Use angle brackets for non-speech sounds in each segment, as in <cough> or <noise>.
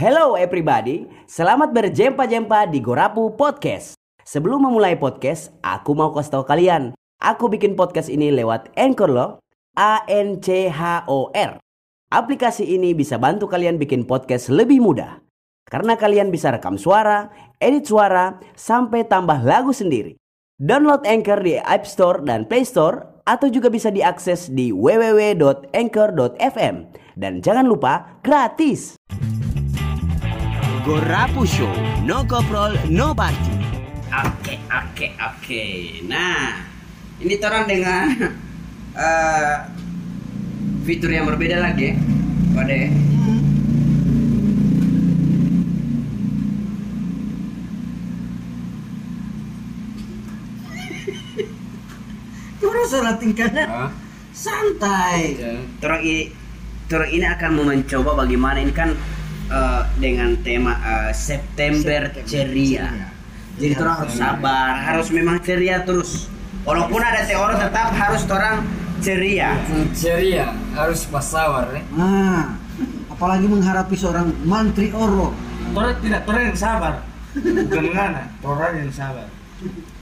Hello everybody, selamat berjempa-jempa di Gorapu Podcast. Sebelum memulai podcast, aku mau kasih tahu kalian, aku bikin podcast ini lewat Anchor loh, A N C H O R. Aplikasi ini bisa bantu kalian bikin podcast lebih mudah. Karena kalian bisa rekam suara, edit suara, sampai tambah lagu sendiri. Download Anchor di App Store dan Play Store atau juga bisa diakses di www.anchor.fm. Dan jangan lupa gratis. Gorapu Show, no koprol, no party. Oke, oke, oke. Nah, ini orang dengan <laughs> eh, fitur yang berbeda lagi, pada Orang salah tingkahnya Hah? santai. Orang ini, orang ini akan mencoba bagaimana ini kan eh, dengan tema eh, September, ceria. Jadi orang harus sabar, harus memang ceria terus. Walaupun ada teori tetap harus orang ceria. ceria harus bersabar eh. Nah, apalagi menghadapi seorang mantri Oro. Torang tidak, torang yang sabar. Bukan ngana, torang yang sabar.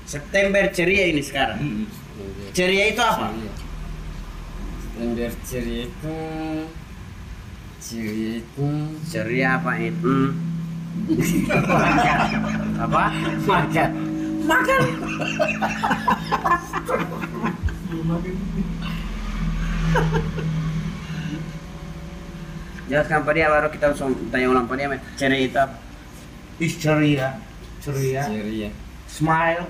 September ceria ini sekarang. Ceria itu apa? Ceria. Standar ceria itu ceria apa itu? <laughs> apa? makan Makan. Jelaskan pada dia baru kita langsung tanya ulang pada dia. Ceria itu apa? Is ceria, ceria. ceria Smile,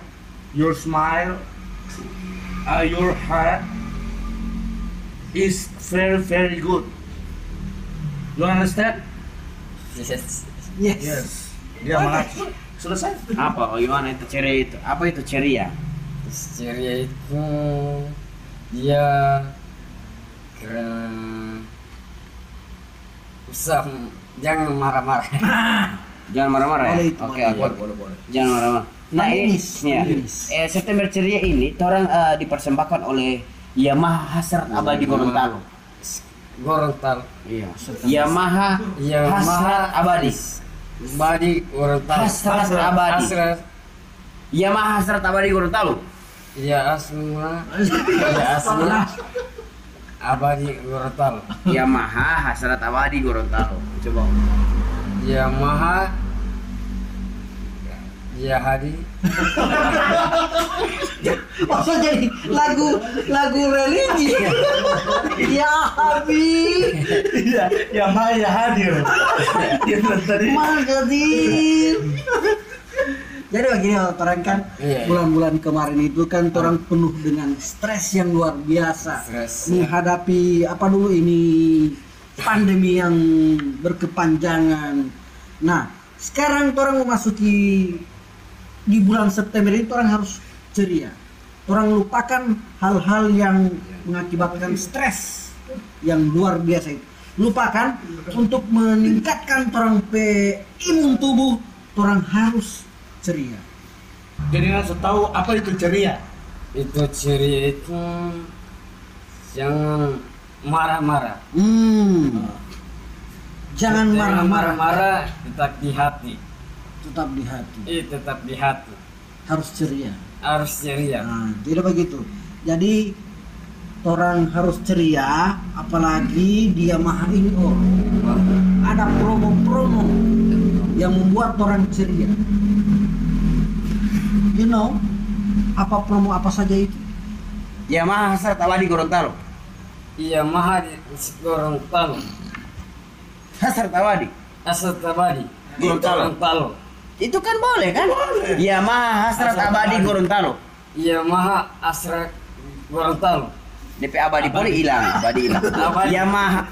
your smile, uh, your heart is very very good. You understand? yes Yes. Dia mengacu. Selesai. Apa? Bagaimana itu ceria itu? Apa itu ceria? ceria itu dia keren usah jangan marah-marah <laughs> Jangan marah-marah ya. Boleh itu, Oke, boleh, oke. Jangan marah-marah. Nah, ini ya. Eh, September ceria ini orang eh, dipersembahkan oleh Yamaha Hasrat Abadi Gorontalo. Gorontalo Iya. Yamaha Yamaha Hasrat Abadi. Badi Gorontalo Hasrat Abadi. Hasrat Yamaha Hasrat Abadi Gorontalo. Ya asma Ya asma Abadi Gorontalo Yamaha Hasrat Abadi Gorontalo. Coba. Yamaha Ya Hadi <laughs> Masa jadi lagu lagu religi? <laughs> ya Habib, Iya, yang Maya hadir. Dia bilang tadi. Magadir. Jadi begini orang kan Iya. bulan-bulan kemarin itu kan orang penuh dengan stres yang luar biasa Stres, ya. menghadapi apa dulu ini pandemi yang berkepanjangan. Nah, sekarang orang memasuki di bulan September ini orang harus ceria. Orang lupakan hal-hal yang mengakibatkan stres yang luar biasa itu. Lupakan untuk meningkatkan orang pe imun tubuh, orang harus ceria. Jadi nggak tahu apa itu ceria. Itu ciri itu Jangan marah-marah Hmm. Jangan marah-marah, marah Tetap di hati tetap di hati. Eh tetap di hati Harus ceria. Harus ceria Nah, tidak begitu. Jadi orang harus ceria, apalagi dia maha ini ada promo-promo yang membuat orang ceria. You know, apa promo apa saja itu? Yamaha Hasrat Abadi Gorontalo. Iya maha di Gorontalo Hasrat Abadi. Asal Tabadi Gorontalo. Gorontalo Itu kan boleh kan? Yamaha Hasrat Hasrat Abadi Abadi. Gorontalo. Iya maha asrak Gorontalo DP Abadi boleh hilang, Abadi hilang. <laughs> Abadi. Yamaha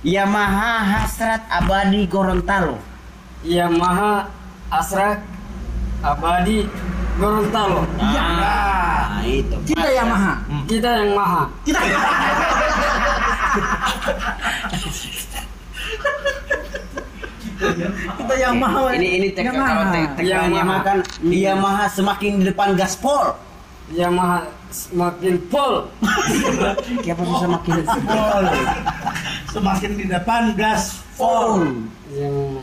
Yamaha Hasrat Abadi Gorontalo. Iya maha asrak abadi Gorontalo Ah, itu. Kita Yamaha. Kita yang maha Kita <laughs> Kita Yamaha. Ini ini tek Yamaha. kalau tek Yamaha. Yamaha kan Yamaha semakin di depan gaspol. Yamaha semakin pol <laughs> Siapa bisa makin Pol. Semakin di depan gas Full. yang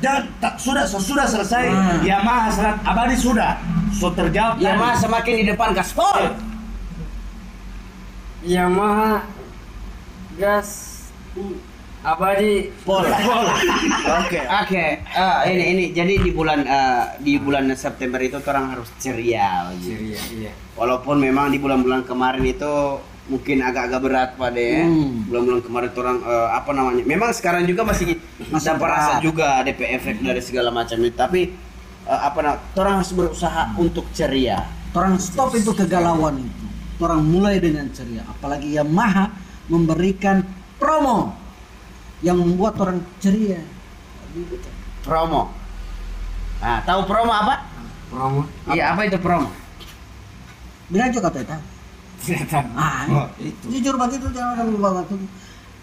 Jangan tak, sudah sudah selesai. Hmm. Yamaha serat abadi sudah. So terjawab. Ya tadi. semakin di depan gaspol. Yamaha gas abadi Pol. Oke. Oke. Eh, ini ini jadi di bulan eh, di bulan September itu orang harus ceria. gitu. ceria iya Walaupun memang di bulan-bulan kemarin itu mungkin agak-agak berat pada ya. Hmm. Bulan-bulan kemarin orang eh, apa namanya? Memang sekarang juga masih Masih dapat rasa berat. juga DP efek dari segala macam itu. Tapi eh, apa namanya? Orang harus berusaha untuk ceria. Orang stop itu kegalauan itu. Orang mulai dengan ceria. Apalagi Yamaha memberikan promo yang membuat orang ceria. Promo. Nah, tahu promo apa? promo Iya, apa itu promo? Bilang juga kata tahu. tidak tahu Ah, Oh, itu. jujur begitu jangan lupa waktu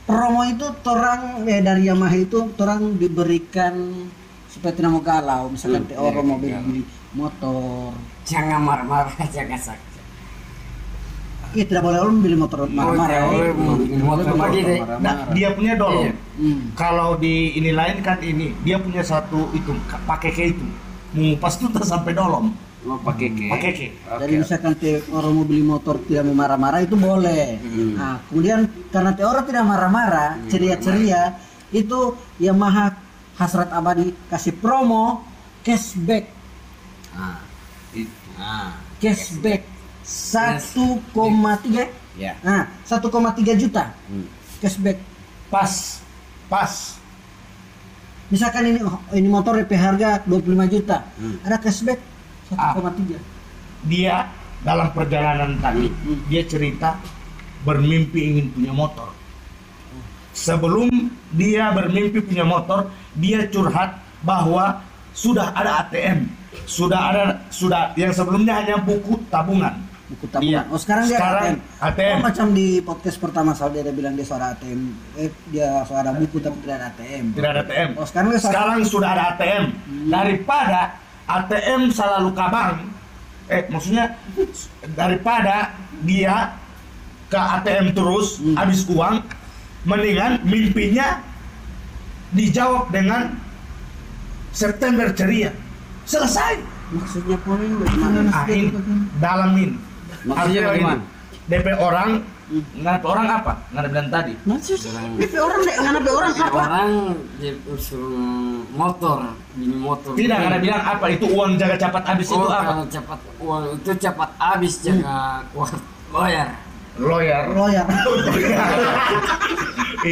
promo itu orang eh, dari Yamaha itu orang diberikan supaya tidak mau galau misalkan Hmm, orang iya, mau beli, beli motor jangan marah-marah <laughs> jangan sakit iya tidak boleh orang beli motor marah-marah mau beli motor lagi deh. Nah, dia punya dolong. Iya. Hmm. Kalau di ini lain kan ini dia punya satu itu ka- pakai ke itu. Mengupas tuh tak sampai dolong. Mau pakai ke. Pakai ke. Oke. Jadi misalkan te, orang mau beli motor tidak mau marah-marah itu boleh. Hmm. Nah, kemudian karena te orang tidak marah-marah, ceria-ceria, itu Yamaha hasrat abadi kasih promo cashback, Ah, itu. Ah, cashback 1,3 ya. Nah, 1,3 juta Hmm. cashback. Pas. Pas. Misalkan ini oh, ini motor DP harga 25 juta, Hmm. ada cashback 1,3. Dia dalam perjalanan tadi dia cerita bermimpi ingin punya motor. Sebelum dia bermimpi punya motor, dia curhat bahwa sudah ada ATM, sudah ada sudah yang sebelumnya hanya buku tabungan. Buku tabungan. Iya. Oh sekarang dia Sekarang ATM. ATM. Oh, macam di podcast pertama Saudi ada bilang dia suara ATM. Eh dia suara buku tapi tidak ada ATM. Tidak ada ATM. Oh sekarang dia suara Sekarang sudah ada ATM. Daripada ATM selalu kabang, eh maksudnya daripada dia ke ATM terus Hmm. habis uang, mendingan mimpinya dijawab dengan September ceria. Selesai. maksudnya pun bagaimana? Dalam ini. Maksudnya bagaimana? DP orang, nggak orang apa? Nggak ada bilang tadi. Maksud DP orang deh, nggak DP orang apa? orang suruh motor beli motor Tidak, nggak ada bilang apa itu uang jaga cepat habis oh, itu apa? kalau cepat uang itu cepat habis jaga kuat bayar Lawyer. Lawyer. <laughs>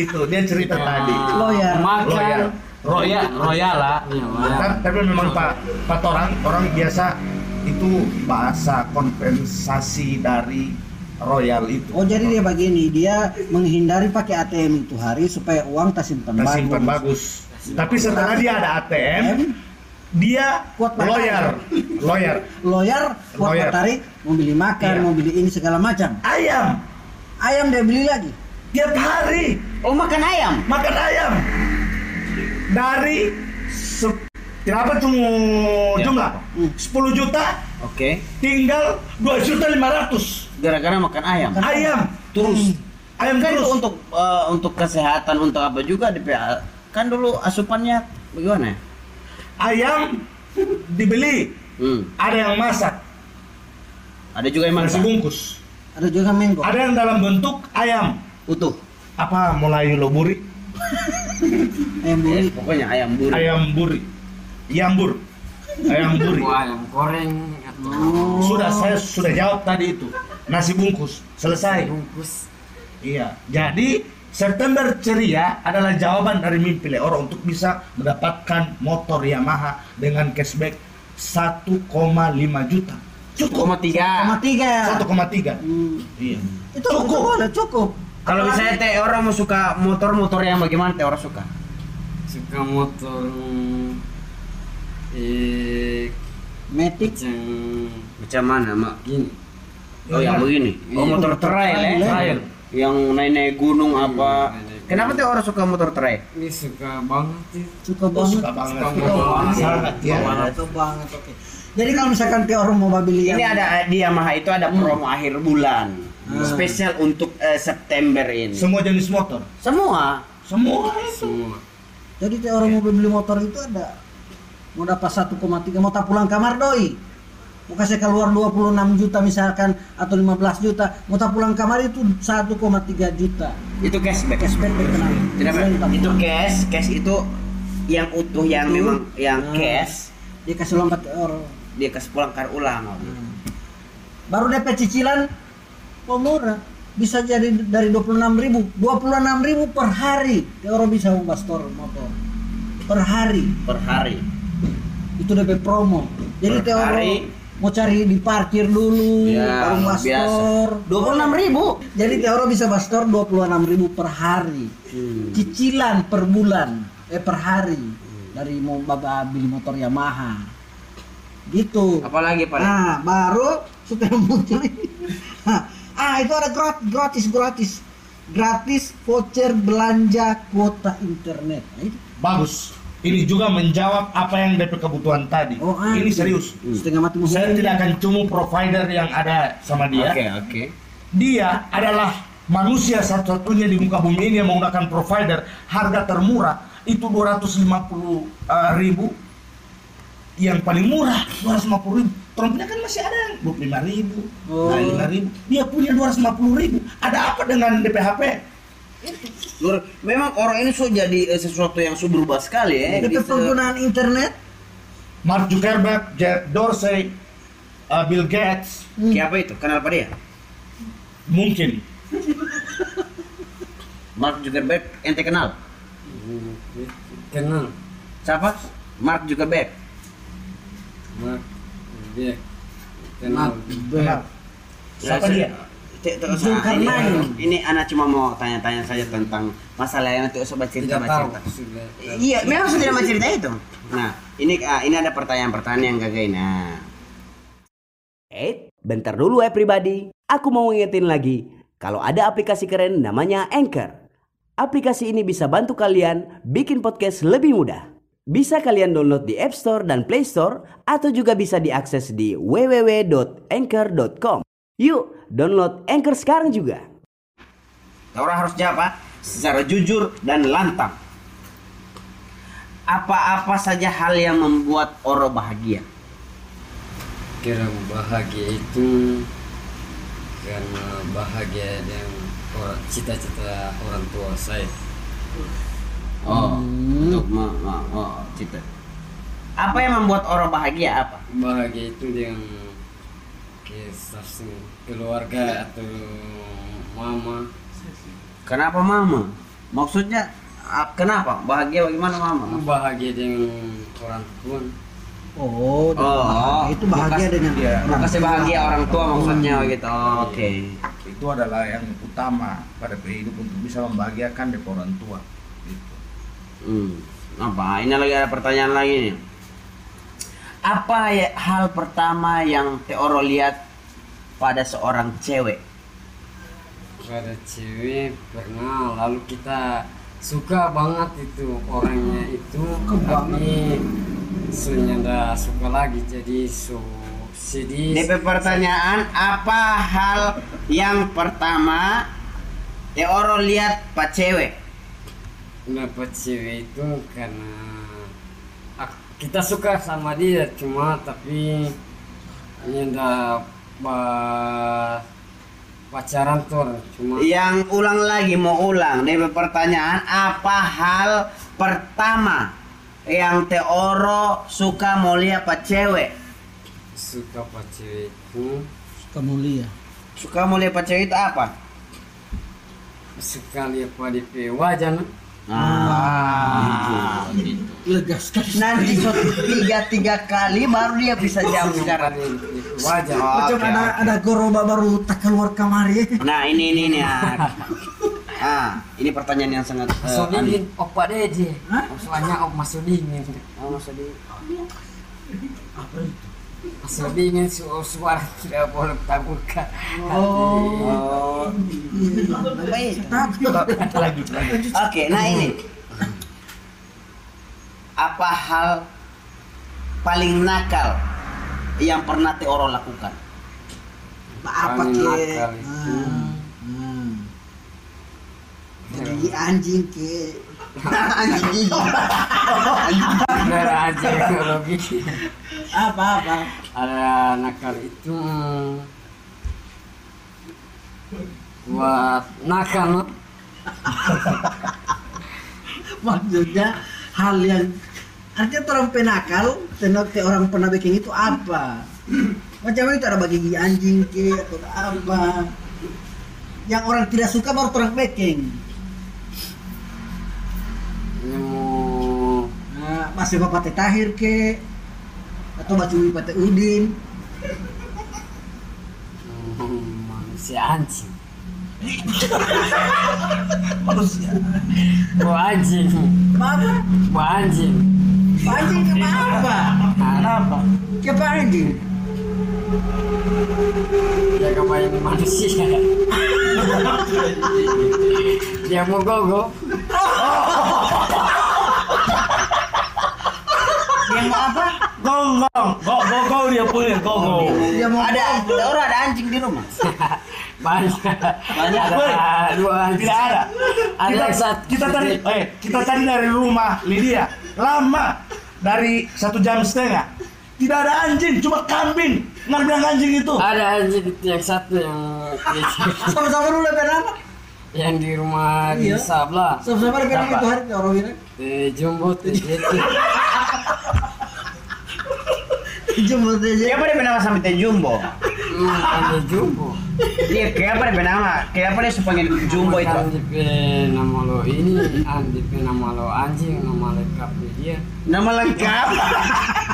itu dia cerita tadi. Lawyer. makan Lawyer. Royal, royal lah. Iya. Kan- tapi memang pak, pak orang orang biasa itu bahasa kompensasi dari royal itu. Oh jadi dia begini, dia menghindari pakai ATM itu hari supaya uang tak simpan bagus. simpan bagus. Tapi setelah dia ada ATM, dia Kuat lawyer, lawyer. Lawyer, buat Lawyer. tarik, mau beli makan, Iya. mau beli ini segala macam. Ayam Ayam dia beli lagi. tiap hari Oh, makan ayam. makan ayam dari kenapa cuma Ya. jumlah Hmm. 10 juta Oke. tinggal 2 juta 500 Gara-gara makan ayam. ayam Terus. ayam Kan itu terus untuk eh, untuk kesehatan untuk apa juga DPA. Kan dulu asupannya bagaimana ya? ayam dibeli Hmm. ada yang masak Ada juga yang nasi masak. bungkus Ada juga mango. ada yang dalam bentuk ayam Utuh. apa mulai loburi Ayam buri. Eh, pokoknya ayam buri. ayam buri yambur ayam buri ayam goreng Oh. sudah saya sudah jawab tadi itu nasi bungkus selesai bungkus Iya, jadi September ceria adalah jawaban dari mimpi Leoro untuk bisa mendapatkan motor Yamaha dengan cashback 1,5 juta. Cukup. Koma tiga. Sama tiga. 1,3. Hmm. Iya. Itu cukup. boleh cukup. Kalau misalnya teh orang mau suka motor-motor yang bagaimana teh orang suka? suka motor eh Matic. macam Macam mana, Mak? gini Oh, yang begini. Oh, Iya. motor trail ya. Trail. Yang naik-naik gunung apa? naik-naik. Kenapa teh orang suka motor trail? ini suka banget sih Suka Oh, banget. suka banget. Suka banget. Sangat ya. Suka banget. Oke. Jadi kalau misalkan ke orang mau beli Ini ada di Yamaha itu ada promo akhir bulan. Hmm. Spesial untuk eh, September ini. Semua jenis motor. Semua. Semua itu. semua Jadi teh orang mau beli motor itu ada mau dapat 1,3 mau tak pulang kamar doi. Mau kasih keluar 26 juta misalkan atau 15 juta, mau tak pulang kamar itu 1,3 juta. Itu cashback. Cashback berkenaan. Tidak, itu cash, cash itu yang utuh yang Utuh. memang yang Nah. cash Dia kasih lompat orang. dia kasih pulang kar ulang. Baru DP cicilan oh murah. Bisa jadi dari 26 ribu 26 ribu per hari orang bisa membahas store motor per hari per hari. Itu DP promo jadi hari. mau cari di parkir dulu baru biasa. bastor Dua puluh enam ribu. jadi teh orang bisa bastor 26 ribu per hari cicilan per bulan eh per hari dari mau baba beli motor Yamaha gitu Apalagi pak? nah baru setelah muncul ini <laughs> ah itu ada gratis gratis gratis gratis voucher belanja kuota internet nah, itu Bagus. Ini juga menjawab apa yang DP kebutuhan tadi. oh ah, ini serius. setengah mati Saya tidak akan cuma provider yang ada sama dia. Oke oke. Dia adalah manusia satu-satunya di muka bumi ini yang menggunakan provider harga termurah itu 250 eh, ribu yang paling murah 250 ribu Trumpnya kan masih ada yang 25 ribu Oh. 5 ribu dia punya 250 ribu ada apa dengan DPHP Lur, memang orang ini so jadi eh, sesuatu yang so berubah sekali ya. DP Bisa- penggunaan internet Mark Zuckerberg, Jeff Dorsey, eh, Bill Gates Kayak apa itu? Kenal apa dia? mungkin Mark Zuckerberg, ente kenal? kenal Siapa? Mark Zuckerberg. Mark dia kenal Kenal. siapa dia Zulkarnain. ini, ini anak cuma mau tanya-tanya saja tentang masalah yang nanti sobat cerita tidak cerita. sudah Iya, memang saya tidak mau cerita itu. Nah, ini ah, ini ada pertanyaan-pertanyaan yang gagal. Nah. Eh, bentar dulu ya pribadi. Aku mau ngingetin lagi, kalau ada aplikasi keren namanya Anchor. Aplikasi ini bisa bantu kalian bikin podcast lebih mudah. Bisa kalian download di App Store dan Play Store atau juga bisa diakses di www.anchor.com. Yuk, download Anchor sekarang juga. Orang harus jawab secara jujur dan lantang. Apa-apa saja hal yang membuat Oro bahagia. kira bahagia itu karena bahagia dengan orang cita-cita orang tua saya Oh, untuk me- me- oh, cita. Apa yang membuat orang bahagia apa? bahagia itu dengan kisah keluarga atau mama Kenapa mama? Maksudnya kenapa? Bahagia bagaimana mama? bahagia dengan orang tua oh, Oh, itu bahagia Kasih- dengan iya, orang kasih tua. bahagia orang tua maksudnya gitu. Oh, Oke. itu adalah yang utama pada hidup untuk bisa membahagiakan orang tua gitu. Hmm. Apa? Ini lagi ada pertanyaan lagi nih. Apa ya hal pertama yang Teoro lihat pada seorang cewek? pada cewek pernah lalu kita suka banget itu orangnya itu tapi sudah suka lagi jadi so sedih DP pertanyaan apa hal yang pertama Teoro lihat pak cewek? dapat cewek itu karena kita suka sama dia cuma tapi tidak pacaran tuh cuma Yang ulang lagi mau ulang DP pertanyaan apa hal pertama yang Teoro suka mau lihat pak cewek? suka pak cewek itu suka mulia Suka mau lihat pak cewek itu apa? suka lihat pada DP wajah nah. Ah, lega sekali Nanti tiga tiga kali baru dia bisa jawab sekarang. wajah Oh, macam oke, ada oke. ada goroba baru tak keluar kamar ya Nah ini ini ini. Ah, <laughs> Ah, ini pertanyaan yang sangat. masuk aneh. dingin opa dede soalnya op masuk dingin Oh, masuk dingin su suara <laughs> tidak boleh taburkan Oh. Baik. lagi Oke, nah ini. Apa hal paling nakal yang pernah Teoro lakukan? apa ke itu. Hmm. jadi anjing ke anjing gigi Daerah aja ekologi. apa apa Ada nakal itu buat nakal maksudnya hal yang artinya orang penakal tenok ke orang pernah bikin itu apa macam itu ada bagi gigi anjing ke atau apa yang orang tidak suka baru orang bikin masih bapak teh tahir ke atau baca Wi Pate Udin hmm, manusia anjing. <laughs> manusia Buah anjing. apa Buah anjing. anjing ke apa kenapa ke apa anjing Dia kebanyakan Ya, manusia. <laughs> Dia mau gogo. <laughs> yang mau apa? Gonggong. Go go go dia punya go go dia mau ada orang ada anjing di rumah. <laughs> Banyak. Banyak. Ada dua anjing. tidak ada. Ada kita, satu. kita tadi eh kita tadi dari rumah Lydia. Lama. Dari satu jam setengah. Tidak ada anjing cuma kambing. Nggak bilang anjing itu. Ada anjing yang satu yang <laughs> sama-sama dulu lebih nama yang di rumah di Iya. sebelah. sama-sama lebih itu hari orang Teh jumbo teh jeti. jemput aja Kenapa dia bernama sampai teh jumbo? Hmm, teh jumbo. Iya, kenapa dia bernama? Kenapa dia panggil jumbo itu? Kan DP nama lo ini, an DP nama lo anjing, nama lengkap dia. Nama lengkap?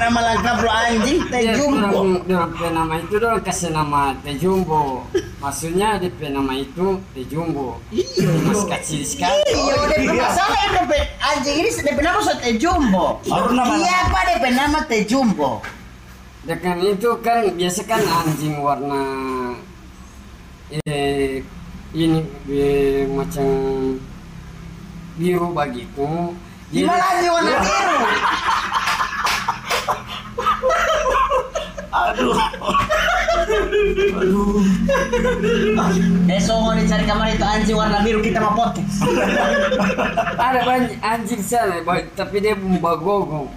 Nama lengkap lo anjing teh Dia jumbo. pe nama itu dorang kasih nama teh jumbo. Maksudnya DP nama itu teh jumbo. Iya. Masih kecil sekali. Iya, dia masalah yang DP anjing ini DP nama so teh jumbo. Baru nama- Siapa DP nama teh jumbo? Dengan itu kan biasa kan anjing warna eh ini eh, macam biru begitu. Gimana anjing warna biru? Besok mau dicari kamar itu anjing warna biru kita mau podcast. Ada banyak anjing sana, tapi dia bumbagogo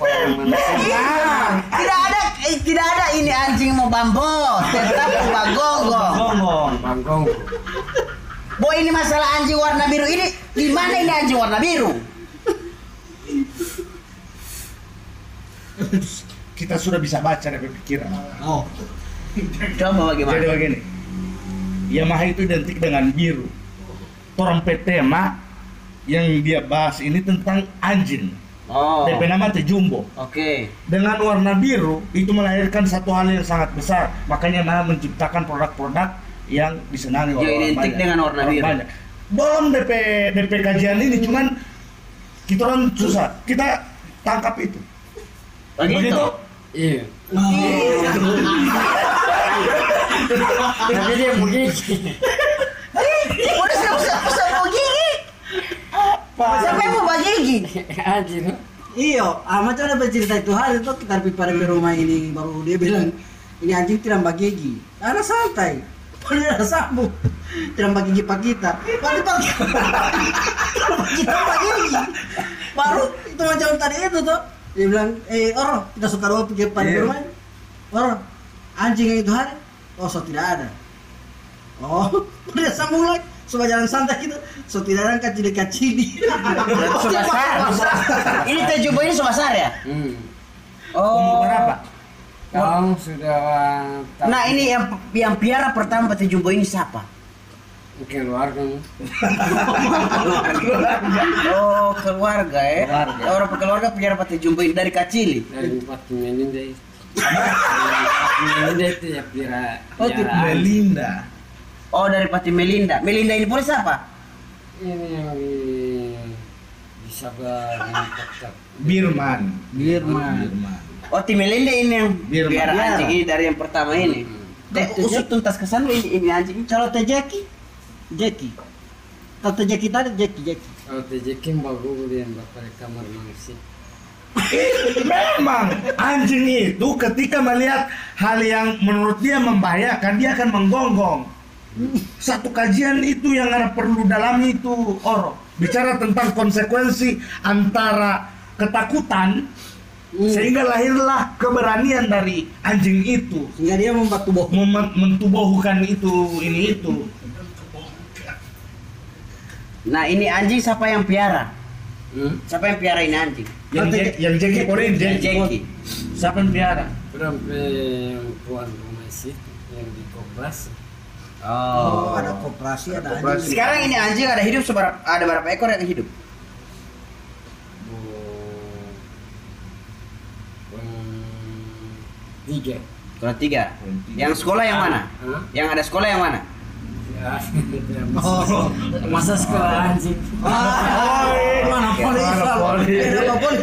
pakai manusia. Nah, tidak ada eh, tidak ada ini anjing mau bambo, tetap gonggong Banggogo. Boy ini masalah anjing warna biru ini di mana ini anjing warna biru? Kita sudah bisa baca dari pikiran oh Coba jadi bagaimana? begini Yamaha itu identik dengan biru orang tema yang dia bahas ini tentang anjing Oh, DP nama jumbo oke. dengan warna biru itu melahirkan satu hal yang sangat besar makanya Yamaha menciptakan produk-produk yang disenangi oleh orang identik banyak. dengan warna Orang biru. banyak. belum DP DP kajian ini cuman kita orang susah kita tangkap itu Begitu. Iya. Tapi dia begini. Udah siap siap siap mau gigi. Siapa yang mau bagi gigi? Anjing. Iya, macam ada bercerita itu hari itu kita pergi pada ke rumah ini baru dia bilang ini anjing tidak bagi gigi. Karena santai. Padahal ada sambung. Tidak bagi gigi pak kita. Pagi pagi. kita bagi <laughs> gigi. Baru itu macam tadi itu tuh. Dia bilang, eh orang kita suka doa pergi pada Iya. rumah. Orang anjing yang itu hari. Oh, so tidak ada. Oh, <laughs> udah sambung lagi. Coba jalan santai gitu. So tidak ada kacili kacili. Subasar. Ini <laughs> teh jumbo ini subasar ya? Hmm. umur berapa Kau sudah Nah ini yang yang piara pertama teh jumbo ini siapa? Keluarga. Oh keluarga ya. Keluarga. Orang keluarga teh jumbo ini dari kacili. dari empat Melinda itu. Empat Melinda itu ya pira. Oh, itu. Melinda Oh dari Pati Melinda. Melinda ini pun siapa? Ini yang di di tetap. Birman Birman. Birman Oh Tim Melinda ini yang Birman. piara Piara. anjing ini dari yang pertama ini. Teh usut tuntas kesan ini, ini anjing. Kalau teh Kalau teh Jackie tadi Jackie Jackie. Kalau tejekin bagus dia yang bakal kamar manusia. Memang anjing itu ketika melihat hal yang menurut dia membahayakan dia akan menggonggong. Satu kajian itu yang ada perlu dalam itu oro. bicara tentang konsekuensi antara ketakutan sehingga lahirlah keberanian dari anjing itu Sehingga dia membuat tubuh. mem- mentubuhkan itu ini itu Nah ini anjing siapa yang piara? Hmm? Siapa yang piara ini anjing? yang je- yang jengki porin Yang jengki jengki. siapa yang piara yang tuan rumah situ yang di koperasi? Oh, ada koperasi, ada Koperasi. anjing. Sekarang ini anjing ada hidup seberapa ada berapa ekor yang hidup? Oh, tiga. Kurang tiga. Kurang tiga. Yang sekolah yang mana? Hah? Yang ada sekolah yang mana? Ya, masa, sekolah anjing. Ah, mana poli? mana poli? Kenapa poli?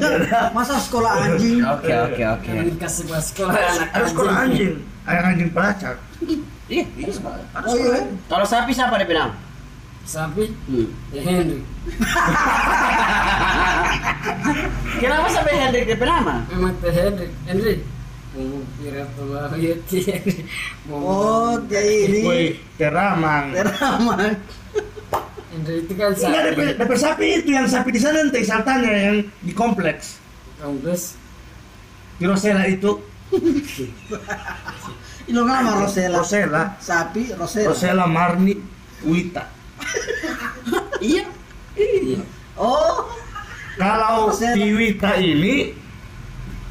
Masa sekolah anjing? Oke oke oke. Buat sekolah anak ada sekolah anjing ada anjing pelacak Iya, iya sekolah. Oh iya. Kalau sapi siapa dia bilang? Sapi, Hmm. ya Henry. <laughs> Kenapa sampai Hendrik dia nama? Memang teh Henry. Oh, dia ini. Woi, teramang Teraman. Henry itu kan Enggak ada sapi. dapat sapi itu yang sapi di sana nanti saltanya yang di kompleks Kampus. di Rosella itu <laughs> Ini nama Rosella. Rosella Sapi Rosella. Rosella Marni Wita Iya. Iya. Oh, kalau Rosella. di Wita ini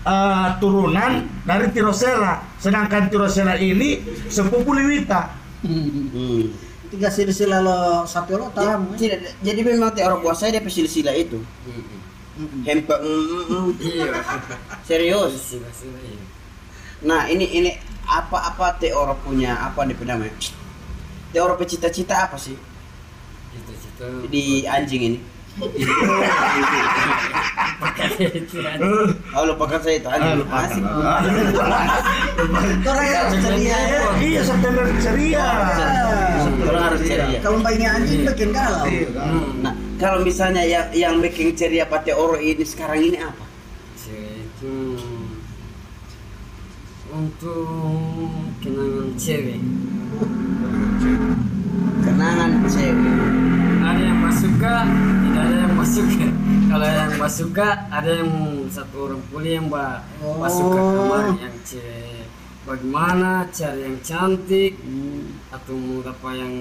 eh, turunan dari Tirosella sedangkan Tirosella ini sepupu Liwita Hmm. tiga silsilah lo sapi lo tahu. Tidak, jadi memang orang kuasa dia pesil-sila itu. Mm-mm. Hempe, mm, mm, mm. Iya. serius. Iya. Nah ini ini apa apa teh orang punya apa nih namanya? Orang cita-cita apa sih Cita-cita. di anjing ini? Oh lupakan saya itu Ah, lupakan. Asik. Orang harus ceria ya. iya September ceria Orang harus ceria. Kalau bayinya anjing bikin galau. Iya, kan? Nah kalau misalnya yang yang bikin ceria pate oro ini sekarang ini apa? Itu untuk kenangan cewek. Kenangan cewek. Ada yang masuk ke, tidak ada yang masuk ke. Kalau yang masuk ke, ada yang satu orang puli yang ba- masuk ke kamar yang cewek. Bagaimana cari yang cantik atau mau apa yang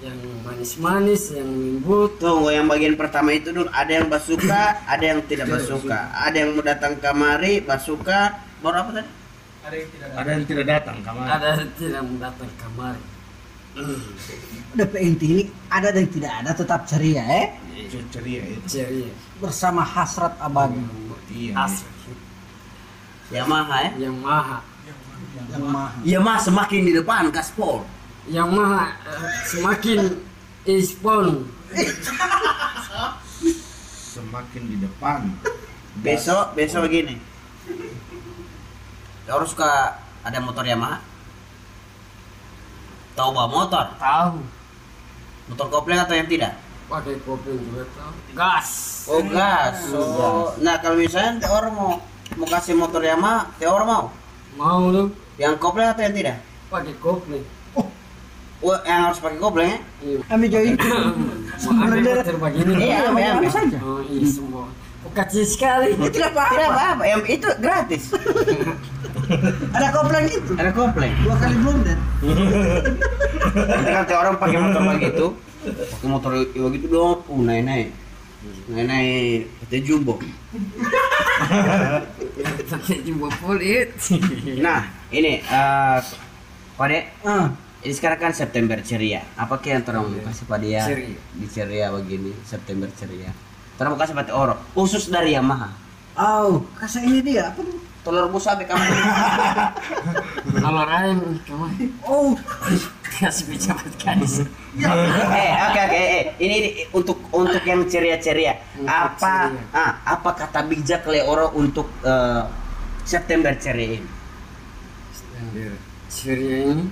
yang manis-manis, yang lembut. Tunggu yang bagian pertama itu dulu ada yang basuka, <coughs> ada yang tidak basuka, ada yang mau datang kamari basuka, baru apa tadi? ada yang tidak datang kamar Ada yang tidak mau datang kamar. <coughs> DP inti ini ada dan tidak ada tetap ceria eh ceria itu Ceria. bersama hasrat abadi iya Asli. Yamaha ya? Yang maha. yang maha. Yamaha semakin di depan gaspol. Yang maha eh, semakin ispon. semakin di depan Besok besok begini. Orang suka ada motor Yamaha. Tahu bawa motor? Tahu. Motor kopling atau yang tidak? Pakai kopi juga tahu. Gas. Oh gas. Oh, nah kalau misalnya teh orang mau mau kasih motor Yamaha, teh orang mau? Mau lu Yang kopling atau yang tidak? pakai kopi. Oh, yang harus pakai kopling ya? Iya. Kami join. Mau ambil <coughs> motor begini. Iya, ambil, ambil. saja. Oh iya semua. Oh, kecil sekali. Tidak apa-apa. Tidak apa-apa. Yang itu gratis. <laughs> Ada kopling itu. Ada kopling. Dua kali blunder. <laughs> Nanti kan orang pakai motor begitu, pakai motor begitu dong, uh naik naik, naik naik, itu jumbo. <laughs> Pakai jumbo kulit. Nah, ini eh Pade, Ah, ini sekarang kan September ceria. Apa yang terang kasih pada dia Ceria. di ceria begini, September ceria. Terang kasih pada oro, khusus dari Yamaha. oh, kasih ini dia apa? tuh? Telur busa be kamu. <laughs> Kalau lain? Oh, Kasih pejabat kadis. eh, oke oke, eh, ini, ini untuk untuk yang ceria-ceria. Apa ceria. ah, apa kata bijak le oro untuk eh, September ceria ini? Standar ceria ini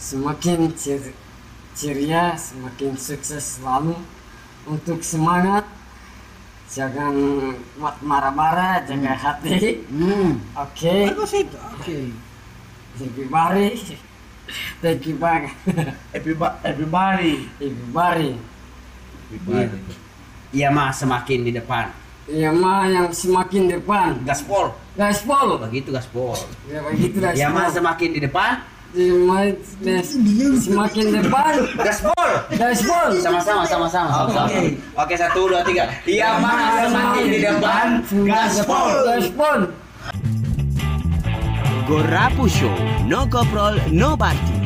semakin cer- ceria, semakin sukses selalu untuk semangat. Jangan buat marah-marah, jaga hati. hmm. Oke, Bagus itu. Oke. everybody. Thank you banget. everybody everybody everybody. Iya. Iya mah semakin di depan. Yamaha yang semakin depan Gaspol. gaspol Begitu gaspol. ya begitu gaspol Iya mah semakin di depan. Yamaha semakin depan Gaspol. gaspol Sama-sama, sama-sama. sama-sama. Oke, satu, dua, tiga. Iya mah semakin di depan. Gaspol. gaspol Gorapu Show. No koprol, no barking.